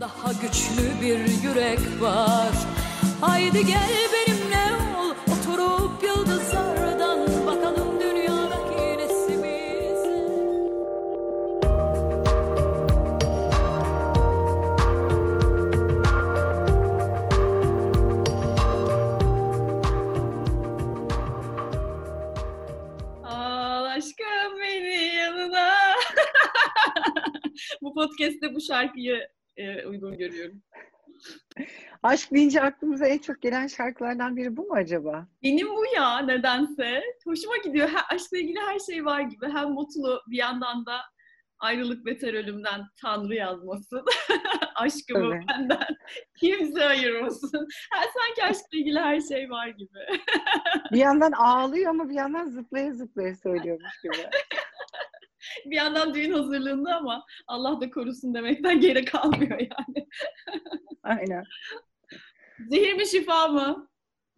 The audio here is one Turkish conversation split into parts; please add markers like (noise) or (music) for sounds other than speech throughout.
Daha güçlü bir yürek var. Haydi gel benimle ol. Oturup yıldızlardan bakalım dünyadaki nesimize. Al aşkım beni yanına. (laughs) bu podcast'te bu şarkıyı e, uygun görüyorum. Aşk deyince aklımıza en çok gelen şarkılardan biri bu mu acaba? Benim bu ya nedense. Hoşuma gidiyor. Ha, aşkla ilgili her şey var gibi. Hem mutlu bir yandan da ayrılık beter ölümden Tanrı yazmasın. (laughs) Aşkımı Tabii. benden kimse ayırmasın. Ha, sanki aşkla ilgili her şey var gibi. Bir yandan ağlıyor ama bir yandan zıplaya zıplaya söylüyormuş gibi. (laughs) bir yandan düğün hazırlığında ama Allah da korusun demekten (laughs) geri kalmıyor yani. Aynen. Zehir mi şifa mı?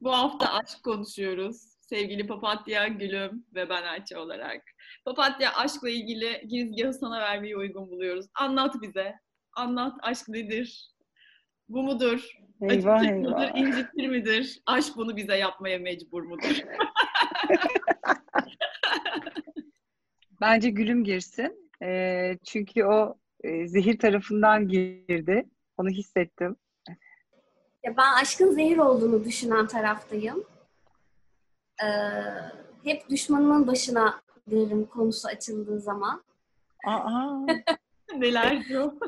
Bu hafta aşk konuşuyoruz. Sevgili Papatya Gülüm ve ben Ayça olarak. Papatya aşkla ilgili girizgahı sana vermeyi uygun buluyoruz. Anlat bize. Anlat aşk nedir? Bu mudur? Eyvah Acıtır eyvah. mıdır? İncitir midir? Aşk bunu bize yapmaya mecbur mudur? (laughs) Bence gülüm girsin. Ee, çünkü o e, zehir tarafından girdi. Onu hissettim. Ya ben aşkın zehir olduğunu düşünen taraftayım. Ee, hep düşmanımın başına derim konusu açıldığı zaman. Aa, (laughs) Neler diyor? (laughs)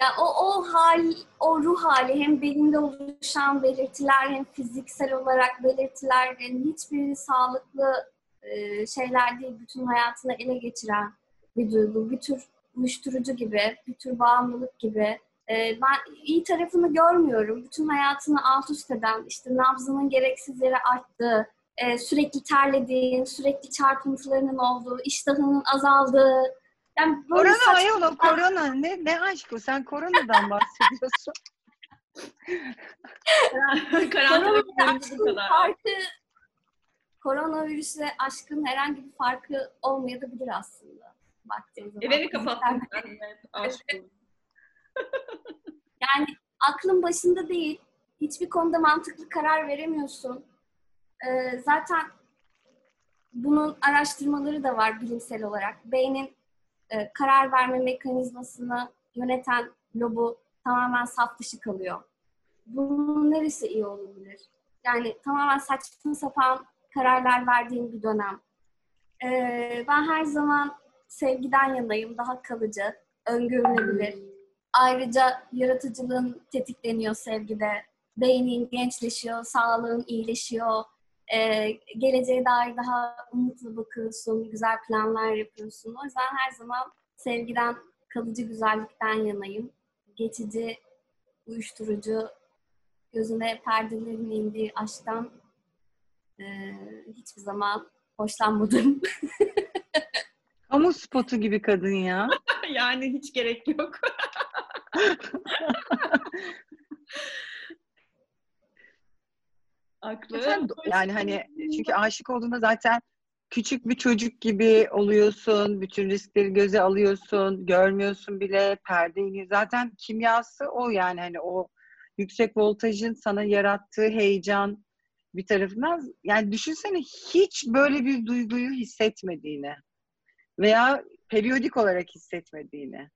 Ya o o hal, o ruh hali hem beyninde oluşan belirtiler hem fiziksel olarak belirtilerin hiçbiri sağlıklı e, şeyler değil. Bütün hayatını ele geçiren bir duygu. Bir tür uyuşturucu gibi, bir tür bağımlılık gibi. E, ben iyi tarafını görmüyorum. Bütün hayatını alt üst eden, işte nabzının gereksiz yere arttığı, e, sürekli terlediğin, sürekli çarpıntılarının olduğu, iştahının azaldığı, yani böyle korona saçma- ayol o korona. Ne, ne aşkı? Sen koronadan (laughs) bahsediyorsun. (laughs) Karantina Koronavirüsle görüntüsü aşkın kadar. farkı koronavirüsle aşkın herhangi bir farkı olmayabilir aslında. Baktığın zaman. Evini kapattın. Evet, aşk bu. (laughs) Yani aklın başında değil. Hiçbir konuda mantıklı karar veremiyorsun. Ee, zaten bunun araştırmaları da var bilimsel olarak. Beynin e, karar verme mekanizmasını yöneten lobu tamamen saf dışı kalıyor. Bunun neresi iyi olabilir? Yani tamamen saçma sapan kararlar verdiğim bir dönem. Ee, ben her zaman sevgiden yanayım, daha kalıcı, öngörülebilir. Ayrıca yaratıcılığın tetikleniyor sevgide. Beynin gençleşiyor, sağlığın iyileşiyor. Ee, geleceğe dair daha umutlu bakıyorsun, güzel planlar yapıyorsun. O yüzden her zaman sevgiden, kalıcı güzellikten yanayım. Geçici, uyuşturucu, gözüne perdelerin indiği aşktan e, hiçbir zaman hoşlanmadım. (laughs) Kamu spotu gibi kadın ya. (laughs) Yani hiç gerek yok. (laughs) Aklı. Sen- yani hani çünkü aşık olduğunda zaten küçük bir çocuk gibi oluyorsun. Bütün riskleri göze alıyorsun. Görmüyorsun bile. Perde iniyor. Zaten kimyası o yani hani o yüksek voltajın sana yarattığı heyecan bir tarafından yani düşünsene hiç böyle bir duyguyu hissetmediğini veya periyodik olarak hissetmediğini.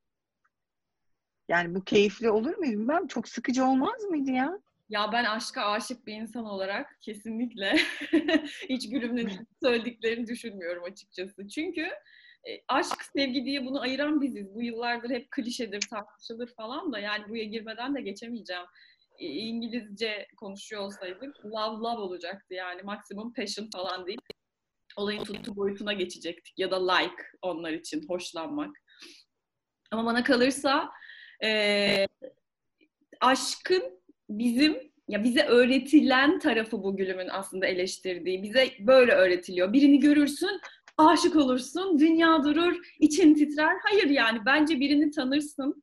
Yani bu keyifli olur muydu bilmem. Çok sıkıcı olmaz mıydı ya? Ya ben aşka aşık bir insan olarak kesinlikle (laughs) hiç gülümün (laughs) söylediklerini düşünmüyorum açıkçası. Çünkü e, aşk, sevgi diye bunu ayıran biziz. Bu yıllardır hep klişedir, tartışılır falan da yani buraya girmeden de geçemeyeceğim. İngilizce konuşuyor olsaydık love love olacaktı yani maksimum passion falan değil. Olayın tuttu boyutuna geçecektik ya da like onlar için hoşlanmak. Ama bana kalırsa e, aşkın bizim ya bize öğretilen tarafı bu gülümün aslında eleştirdiği. Bize böyle öğretiliyor. Birini görürsün, aşık olursun, dünya durur, için titrer. Hayır yani bence birini tanırsın,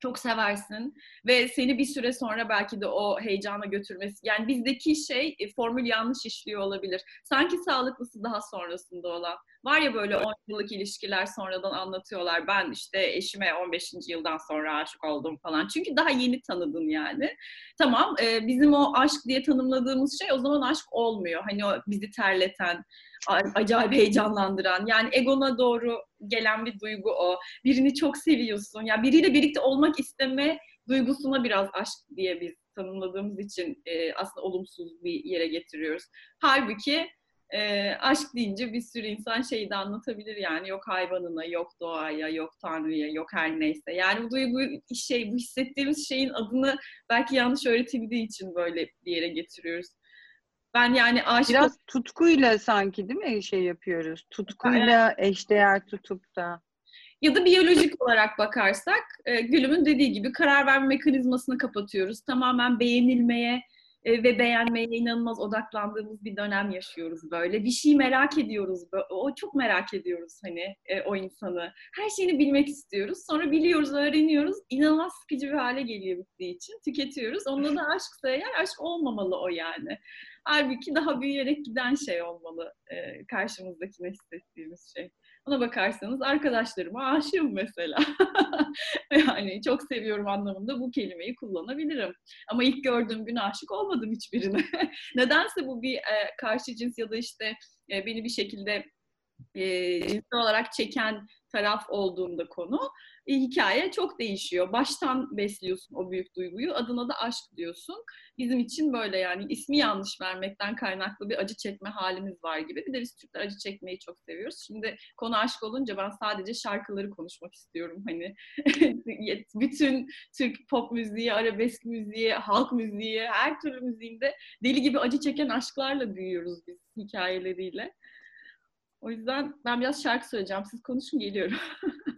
çok seversin ve seni bir süre sonra belki de o heyecana götürmesi. Yani bizdeki şey e, formül yanlış işliyor olabilir. Sanki sağlıklısı daha sonrasında olan. Var ya böyle 10 yıllık ilişkiler sonradan anlatıyorlar. Ben işte eşime 15. yıldan sonra aşık oldum falan. Çünkü daha yeni tanıdın yani. Tamam e, bizim o aşk diye tanımladığımız şey o zaman aşk olmuyor. Hani o bizi terleten, acayip heyecanlandıran yani egona doğru gelen bir duygu o. Birini çok seviyorsun. Ya yani biriyle birlikte olmak isteme duygusuna biraz aşk diye biz tanımladığımız için e, aslında olumsuz bir yere getiriyoruz. Halbuki e, aşk deyince bir sürü insan şeyi de anlatabilir yani yok hayvanına, yok doğaya, yok tanrıya, yok her neyse. Yani bu duygu şey, bu hissettiğimiz şeyin adını belki yanlış öğretildiği için böyle bir yere getiriyoruz. Ben yani aşık... Biraz tutkuyla sanki değil mi şey yapıyoruz? Tutkuyla eşdeğer tutup da. Ya da biyolojik olarak bakarsak Gülüm'ün dediği gibi karar verme mekanizmasını kapatıyoruz. Tamamen beğenilmeye ve beğenmeye inanılmaz odaklandığımız bir dönem yaşıyoruz böyle. Bir şey merak ediyoruz. O çok merak ediyoruz hani e, o insanı. Her şeyini bilmek istiyoruz. Sonra biliyoruz, öğreniyoruz. İnanılmaz sıkıcı bir hale geliyor bittiği için. Tüketiyoruz. Onunla da aşksa eğer aşk olmamalı o yani. Halbuki daha büyüyerek giden şey olmalı e, karşımızdakine hissettiğimiz şey. Ona bakarsanız arkadaşlarıma aşığım mesela. (laughs) yani çok seviyorum anlamında bu kelimeyi kullanabilirim. Ama ilk gördüğüm gün aşık olmadım hiçbirine. (laughs) Nedense bu bir e, karşı cins ya da işte e, beni bir şekilde e, cinsel olarak çeken taraf olduğunda konu e, hikaye çok değişiyor. Baştan besliyorsun o büyük duyguyu. Adına da aşk diyorsun. Bizim için böyle yani ismi yanlış vermekten kaynaklı bir acı çekme halimiz var gibi. Bir de biz Türkler acı çekmeyi çok seviyoruz. Şimdi konu aşk olunca ben sadece şarkıları konuşmak istiyorum. Hani (laughs) bütün Türk pop müziği, arabesk müziği, halk müziği, her türlü müziğinde deli gibi acı çeken aşklarla büyüyoruz biz hikayeleriyle. O yüzden ben biraz şarkı söyleyeceğim. Siz konuşun geliyorum. (laughs)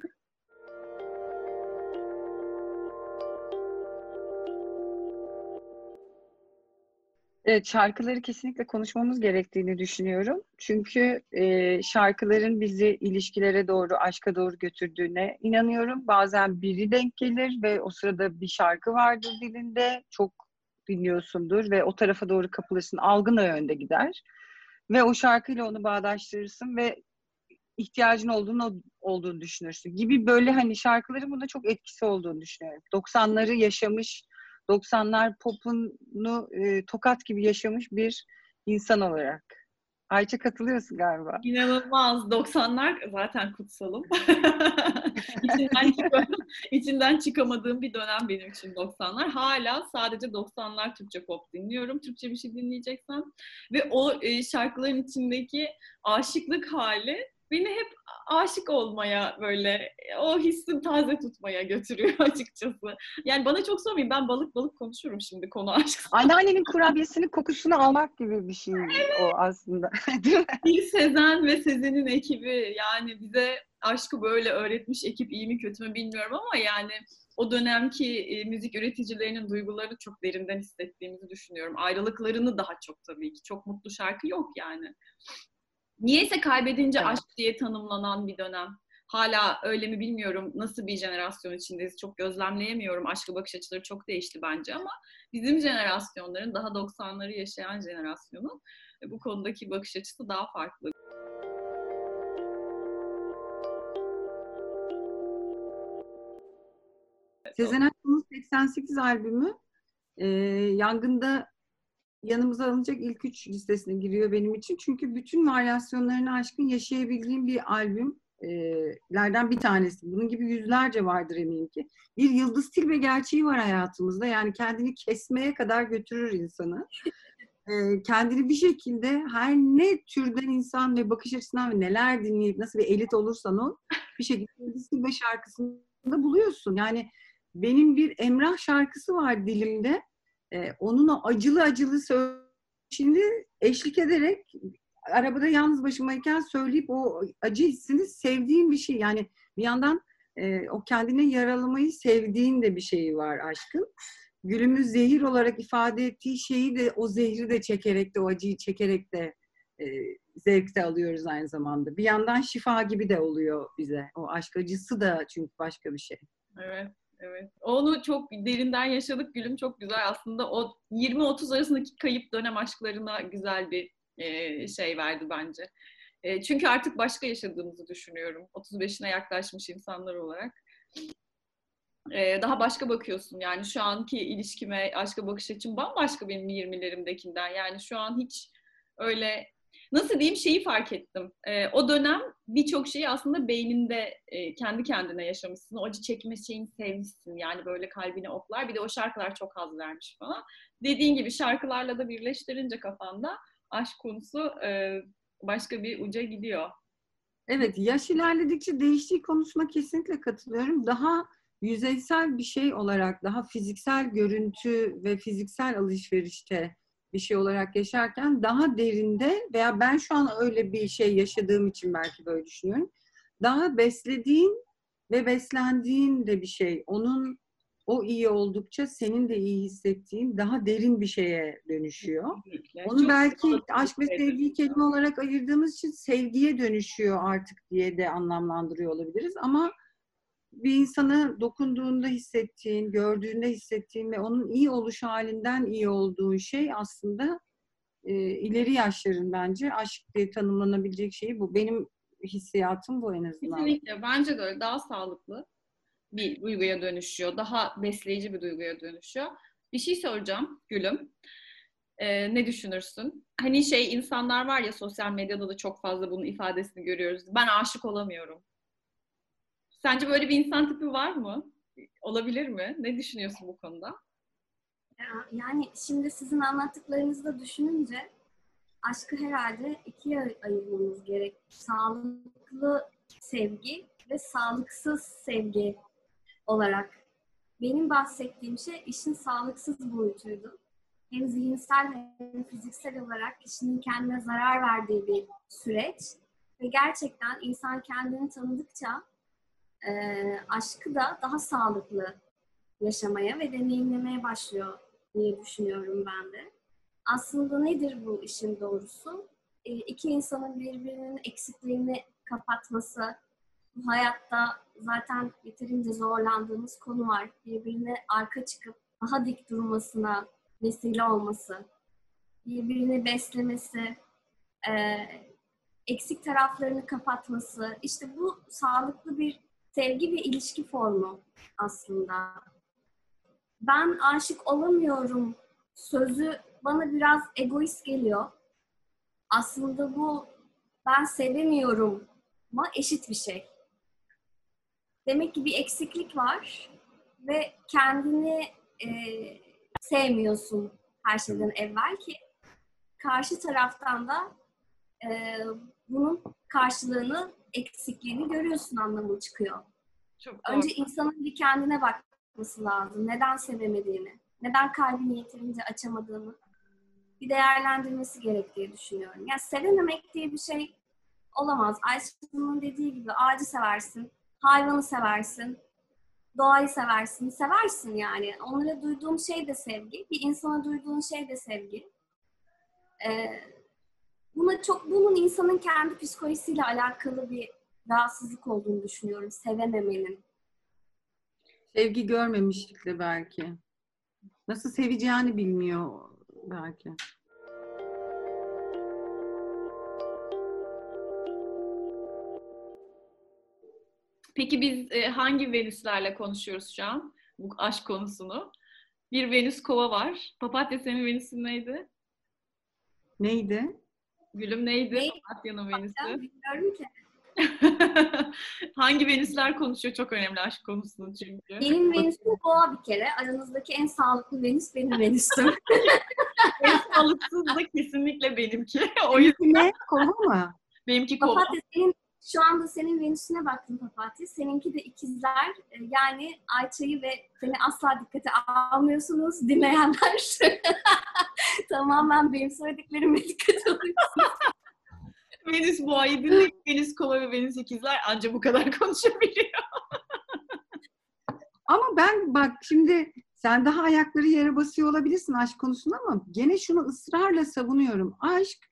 Evet, şarkıları kesinlikle konuşmamız gerektiğini düşünüyorum. Çünkü e, şarkıların bizi ilişkilere doğru, aşka doğru götürdüğüne inanıyorum. Bazen biri denk gelir ve o sırada bir şarkı vardır dilinde, çok dinliyorsundur ve o tarafa doğru kapılırsın, algın o yönde gider. Ve o şarkıyla onu bağdaştırırsın ve ihtiyacın olduğunu olduğunu düşünürsün gibi böyle hani şarkıların bunda çok etkisi olduğunu düşünüyorum. 90'ları yaşamış 90'lar popunu e, tokat gibi yaşamış bir insan olarak. Ayça katılıyorsun galiba. İnanılmaz. 90'lar zaten kutsalım. (laughs) içinden, içinden çıkamadığım bir dönem benim için 90'lar. Hala sadece 90'lar Türkçe pop dinliyorum. Türkçe bir şey dinleyeceksem. Ve o e, şarkıların içindeki aşıklık hali beni hep aşık olmaya böyle o hissi taze tutmaya götürüyor (laughs) açıkçası. Yani bana çok sormayın ben balık balık konuşurum şimdi konu aşk. (laughs) Anneannenin kurabiyesinin kokusunu almak gibi bir şey evet. o aslında. (laughs) Bir Sezen ve Sezen'in ekibi yani bize aşkı böyle öğretmiş ekip iyi mi kötü mü bilmiyorum ama yani o dönemki e, müzik üreticilerinin duygularını çok derinden hissettiğimizi düşünüyorum. Ayrılıklarını daha çok tabii ki. Çok mutlu şarkı yok yani. Niyeyse kaybedince evet. aşk diye tanımlanan bir dönem. Hala öyle mi bilmiyorum. Nasıl bir jenerasyon içindeyiz çok gözlemleyemiyorum. Aşkı bakış açıları çok değişti bence ama bizim jenerasyonların daha 90'ları yaşayan jenerasyonun e, bu konudaki bakış açısı daha farklı. Sezen Aksu'nun 88 albümü e, Yangın'da yanımıza alınacak ilk üç listesine giriyor benim için. Çünkü bütün varyasyonlarını aşkın yaşayabildiğim bir albümlerden bir tanesi. Bunun gibi yüzlerce vardır eminim ki. Bir yıldız tilbe gerçeği var hayatımızda. Yani kendini kesmeye kadar götürür insanı. kendini bir şekilde her ne türden insan ve bakış açısından ve neler dinleyip nasıl bir elit olursan ol bir şekilde yıldız tilbe şarkısında buluyorsun. Yani benim bir Emrah şarkısı var dilimde e, onun o acılı acılı şimdi eşlik ederek arabada yalnız başımayken söyleyip o acı hissini sevdiğim bir şey. Yani bir yandan e, o kendine yaralamayı sevdiğin de bir şeyi var aşkın. Gülümü zehir olarak ifade ettiği şeyi de o zehri de çekerek de o acıyı çekerek de e, zevkte alıyoruz aynı zamanda. Bir yandan şifa gibi de oluyor bize. O aşk acısı da çünkü başka bir şey. Evet. Evet. Onu çok derinden yaşadık. Gülüm çok güzel aslında. O 20-30 arasındaki kayıp dönem aşklarına güzel bir e, şey verdi bence. E, çünkü artık başka yaşadığımızı düşünüyorum. 35'ine yaklaşmış insanlar olarak. E, daha başka bakıyorsun. Yani şu anki ilişkime, aşka bakış açım bambaşka benim 20'lerimdekinden. Yani şu an hiç öyle nasıl diyeyim şeyi fark ettim. E, o dönem birçok şeyi aslında beyninde e, kendi kendine yaşamışsın. O acı çekme şeyini sevmişsin. Yani böyle kalbine oklar. Bir de o şarkılar çok haz vermiş bana. Dediğin gibi şarkılarla da birleştirince kafanda aşk konusu e, başka bir uca gidiyor. Evet, yaş ilerledikçe değiştiği konusuna kesinlikle katılıyorum. Daha yüzeysel bir şey olarak, daha fiziksel görüntü ve fiziksel alışverişte bir şey olarak yaşarken daha derinde veya ben şu an öyle bir şey yaşadığım için belki böyle düşünüyorum. Daha beslediğin ve beslendiğin de bir şey. Onun o iyi oldukça senin de iyi hissettiğin daha derin bir şeye dönüşüyor. Kesinlikle. Onu Çok belki aşk ve sevgiyi kelime olarak ayırdığımız için sevgiye dönüşüyor artık diye de anlamlandırıyor olabiliriz. Ama bir insanı dokunduğunda hissettiğin, gördüğünde hissettiğin ve onun iyi oluş halinden iyi olduğun şey aslında e, ileri yaşların bence aşk diye tanımlanabilecek şey bu. Benim hissiyatım bu en azından. Kesinlikle. Bence de öyle. Daha sağlıklı bir duyguya dönüşüyor. Daha besleyici bir duyguya dönüşüyor. Bir şey soracağım Gülüm. Ee, ne düşünürsün? Hani şey insanlar var ya sosyal medyada da çok fazla bunun ifadesini görüyoruz. Ben aşık olamıyorum. Sence böyle bir insan tipi var mı? Olabilir mi? Ne düşünüyorsun bu konuda? Ya- Yani şimdi sizin anlattıklarınızı da düşününce aşkı herhalde ikiye ay- ayırmamız gerek. Sağlıklı sevgi ve sağlıksız sevgi olarak. Benim bahsettiğim şey işin sağlıksız boyutuydu. Hem zihinsel hem fiziksel olarak kişinin kendine zarar verdiği bir süreç. Ve gerçekten insan kendini tanıdıkça e, aşkı da daha sağlıklı yaşamaya ve deneyimlemeye başlıyor diye düşünüyorum ben de. Aslında nedir bu işin doğrusu? E, iki insanın birbirinin eksikliğini kapatması, bu hayatta zaten yeterince zorlandığımız konu var. Birbirine arka çıkıp daha dik durmasına vesile olması, birbirini beslemesi, e, eksik taraflarını kapatması. İşte bu sağlıklı bir sevgi ve ilişki formu aslında ben aşık olamıyorum sözü bana biraz egoist geliyor. Aslında bu ben sevemiyorum ama eşit bir şey. Demek ki bir eksiklik var ve kendini e, sevmiyorsun her şeyden evvel ki karşı taraftan da e, bunun karşılığını, eksikliğini görüyorsun anlamı çıkıyor. Çok doğru. Önce insanın bir kendine bakması lazım. Neden sevemediğini, neden kalbini yeterince açamadığını bir değerlendirmesi gerektiği düşünüyorum. Yani sevememek diye bir şey olamaz. Ayşe'nin dediği gibi ağacı seversin, hayvanı seversin, doğayı seversin, seversin yani. Onlara duyduğun şey de sevgi, bir insana duyduğun şey de sevgi. Ee, buna çok bunun insanın kendi psikolojisiyle alakalı bir rahatsızlık olduğunu düşünüyorum. Sevememenin. Sevgi görmemişlikle belki. Nasıl seveceğini bilmiyor belki. Peki biz e, hangi Venüslerle konuşuyoruz şu an bu aşk konusunu? Bir Venüs kova var. Papatya senin Venüs'ün neydi? Neydi? Gülüm neydi? Neydi? Venüs'ü. bilmiyorum ki. (laughs) hangi Venüsler konuşuyor? Çok önemli aşk konusunu çünkü. Benim Venüs'üm boğa bir kere. Aranızdaki en sağlıklı Venüs benim Venüs'üm. (laughs) En sağlıksız da kesinlikle benimki. (laughs) o yüzden Ne? Kova mı? benimki kova. Papatya senin şu anda senin Venüs'üne baktım Papatya. Seninki de ikizler. Ee, Yani Ayça'yı ve seni asla dikkate almıyorsunuz dinleyenler. (laughs) Tamamen benim söylediklerime dikkat alın. (laughs) Venüs boğayı dinleyip Venüs kova ve Venüs ikizler anca bu kadar konuşabiliyor. Ama ben bak şimdi sen daha ayakları yere basıyor olabilirsin aşk konusunda ama gene şunu ısrarla savunuyorum. Aşk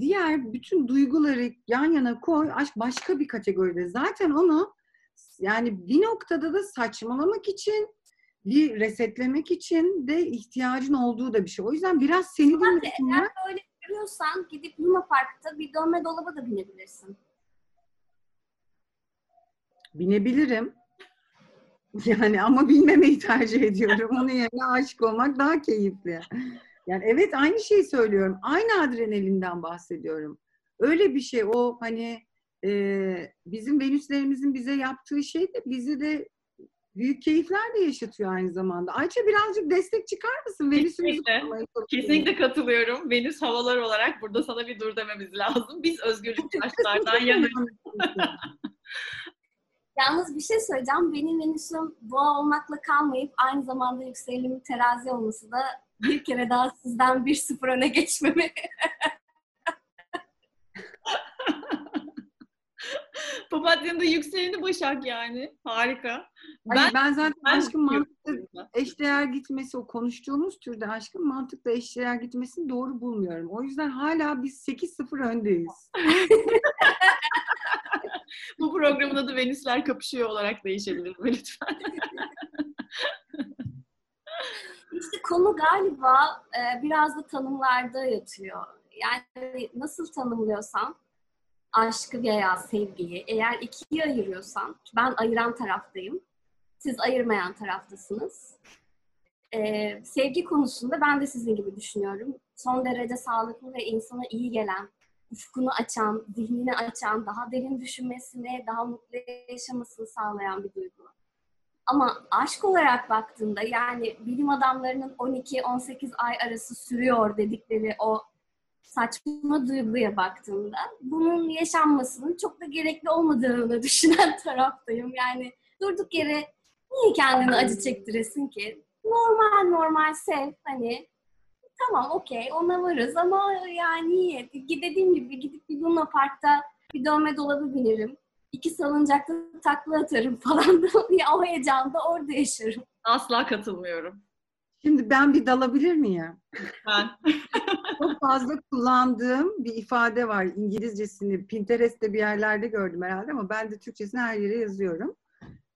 diğer bütün duyguları yan yana koy. Aşk başka bir kategoride. Zaten onu yani bir noktada da saçmalamak için bir resetlemek için de ihtiyacın olduğu da bir şey. O yüzden biraz seni dinlesinler. eğer böyle ayırıyorsan gidip Luna Park'ta bir dönme dolaba da binebilirsin. Binebilirim. (laughs) Yani ama bilmemeyi tercih ediyorum. Onun yerine aşık olmak daha keyifli. Yani evet aynı şeyi söylüyorum. Aynı adrenalinden bahsediyorum. Öyle bir şey o hani e, bizim Venüslerimizin bize yaptığı şey de bizi de büyük keyifler de yaşatıyor aynı zamanda. Ayça birazcık destek çıkar mısın? Venüs'ümüzü Kesinlikle. katılıyorum. Venüs havalar olarak burada sana bir dur dememiz lazım. Biz özgürlük taşlardan yanayız. (laughs) Yalnız bir şey söyleyeceğim. Benim Venüs'üm boğa olmakla kalmayıp aynı zamanda yükselimin terazi olması da bir kere daha sizden bir sıfır öne geçmemi. (laughs) Papatya'nın da yükseleni Başak yani. Harika. Hayır, ben, zaten ben aşkın mantıklı diyorum. eşdeğer gitmesi, o konuştuğumuz türde aşkın mantıkla eşdeğer gitmesini doğru bulmuyorum. O yüzden hala biz 8-0 öndeyiz. (laughs) Bu programın adı Venüsler Kapışıyor olarak değişebilir mi lütfen? (laughs) Konu galiba e, biraz da tanımlarda yatıyor. Yani nasıl tanımlıyorsan aşkı veya sevgiyi eğer ikiye ayırıyorsan, ben ayıran taraftayım, siz ayırmayan taraftasınız. E, sevgi konusunda ben de sizin gibi düşünüyorum. Son derece sağlıklı ve insana iyi gelen, ufkunu açan, zihnini açan, daha derin düşünmesini, daha mutlu yaşamasını sağlayan bir duygu. Ama aşk olarak baktığında yani bilim adamlarının 12-18 ay arası sürüyor dedikleri o saçma duyguya baktığımda bunun yaşanmasının çok da gerekli olmadığını (laughs) düşünen taraftayım. Yani durduk yere niye kendini acı çektiresin ki? Normal normal sev hani tamam okey ona varız ama yani niye? Dediğim gibi gidip bir Luna Park'ta bir dönme dolabı binerim. İki salıncakta takla atarım falan. (laughs) ya o heyecanda orada yaşarım. Asla katılmıyorum. Şimdi ben bir dalabilir miyim? Ben. (laughs) Çok fazla kullandığım bir ifade var. İngilizcesini Pinterest'te bir yerlerde gördüm herhalde ama ben de Türkçesini her yere yazıyorum.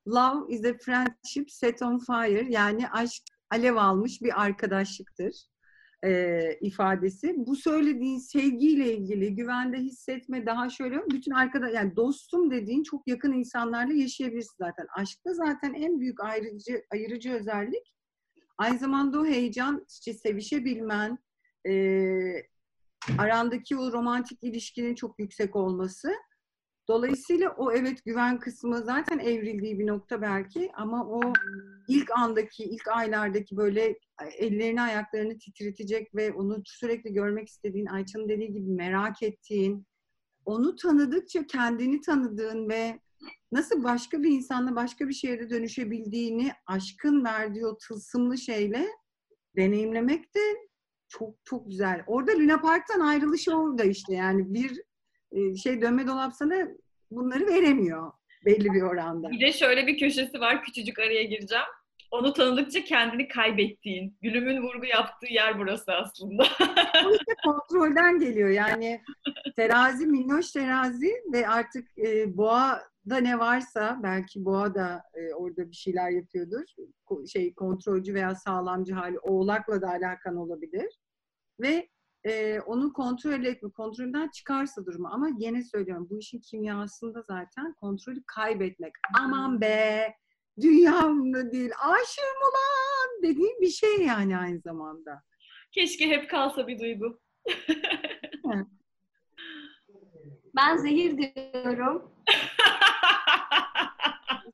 Love is a friendship set on fire. Yani aşk alev almış bir arkadaşlıktır e, ifadesi. Bu söylediğin sevgiyle ilgili güvende hissetme daha şöyle bütün arkadaş yani dostum dediğin çok yakın insanlarla yaşayabilirsin zaten. Aşkta zaten en büyük ayrıcı ayırıcı özellik aynı zamanda o heyecan, işte sevişebilmen, e, arandaki o romantik ilişkinin çok yüksek olması. Dolayısıyla o evet güven kısmı zaten evrildiği bir nokta belki ama o ilk andaki, ilk aylardaki böyle ellerini ayaklarını titretecek ve onu sürekli görmek istediğin, Ayça'nın dediği gibi merak ettiğin, onu tanıdıkça kendini tanıdığın ve nasıl başka bir insanla başka bir şehirde dönüşebildiğini aşkın verdiği o tılsımlı şeyle deneyimlemek de çok çok güzel. Orada Luna Park'tan ayrılış orada işte yani bir e, şey dönme dolap sana bunları veremiyor belli bir oranda. Bir de şöyle bir köşesi var. Küçücük araya gireceğim. Onu tanıdıkça kendini kaybettiğin, gülümün vurgu yaptığı yer burası aslında. O işte (laughs) kontrolden geliyor. Yani terazi, minnoş terazi ve artık e, boğada ne varsa belki boğa da e, orada bir şeyler yapıyordur. Ko- şey kontrolcü veya sağlamcı hali oğlakla da alakan olabilir. Ve e, onu kontrol etme, kontrolden çıkarsa durumu. Ama yine söylüyorum bu işin kimyasında zaten kontrolü kaybetmek. Aman be dünyamda değil aşığım olan dediğim bir şey yani aynı zamanda. Keşke hep kalsa bir duygu. Ben zehir diyorum. (laughs)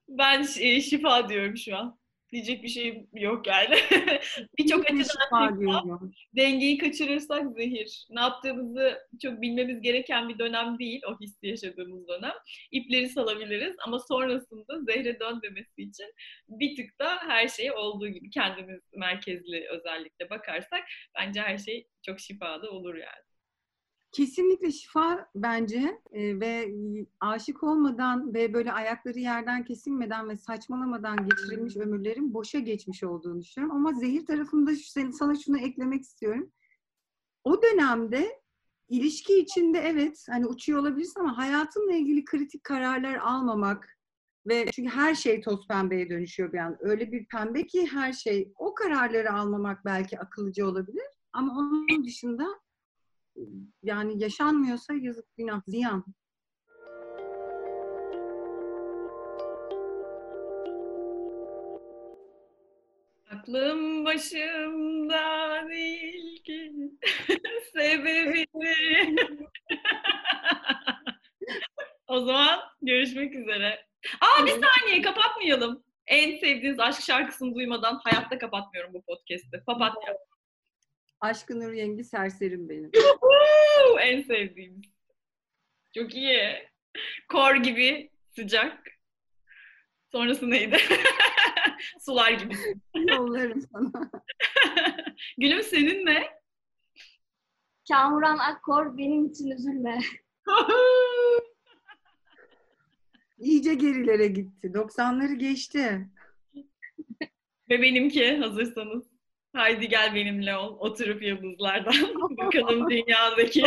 ben e, şifa diyorum şu an. Diyecek bir şeyim yok yani. (laughs) Birçok Bir açıdan dengeyi kaçırırsak zehir. Ne yaptığımızı çok bilmemiz gereken bir dönem değil, o hissi yaşadığımız dönem. İpleri salabiliriz ama sonrasında zehre dönmemesi için bir tık da her şeye olduğu gibi kendimiz merkezli özellikle bakarsak bence her şey çok şifalı olur yani. Kesinlikle şifa bence e, ve aşık olmadan ve böyle ayakları yerden kesilmeden ve saçmalamadan geçirilmiş ömürlerin boşa geçmiş olduğunu düşünüyorum. Ama zehir tarafında şu- sana şunu eklemek istiyorum. O dönemde ilişki içinde evet hani uçuyor olabilirsin ama hayatınla ilgili kritik kararlar almamak ve çünkü her şey toz pembeye dönüşüyor bir an. Öyle bir pembe ki her şey o kararları almamak belki akıllıca olabilir. Ama onun dışında yani yaşanmıyorsa yazık günah ziyan. Aklım başımda değil ki (laughs) sebebini. (laughs) o zaman görüşmek üzere. Aa bir saniye kapatmayalım. En sevdiğiniz aşk şarkısını duymadan hayatta kapatmıyorum bu podcast'i. Papatya. Aşkın Nur Yengi serserim benim. En sevdiğim. Çok iyi. Kor gibi sıcak. Sonrası neydi? (laughs) Sular gibi. Yollarım sana. (laughs) Gülüm senin ne? Kamuran Akkor benim için üzülme. (laughs) İyice gerilere gitti. 90'ları geçti. Ve benimki hazırsanız. Haydi gel benimle ol. Oturup yıldızlardan. (laughs) Bakalım dünyadaki. (laughs)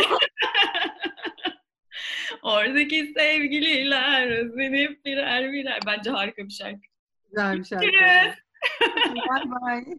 Oradaki sevgililer özlenip birer birer. Bence harika bir şarkı. Güzel bir şarkı. Görüşürüz. (laughs) Bye bye.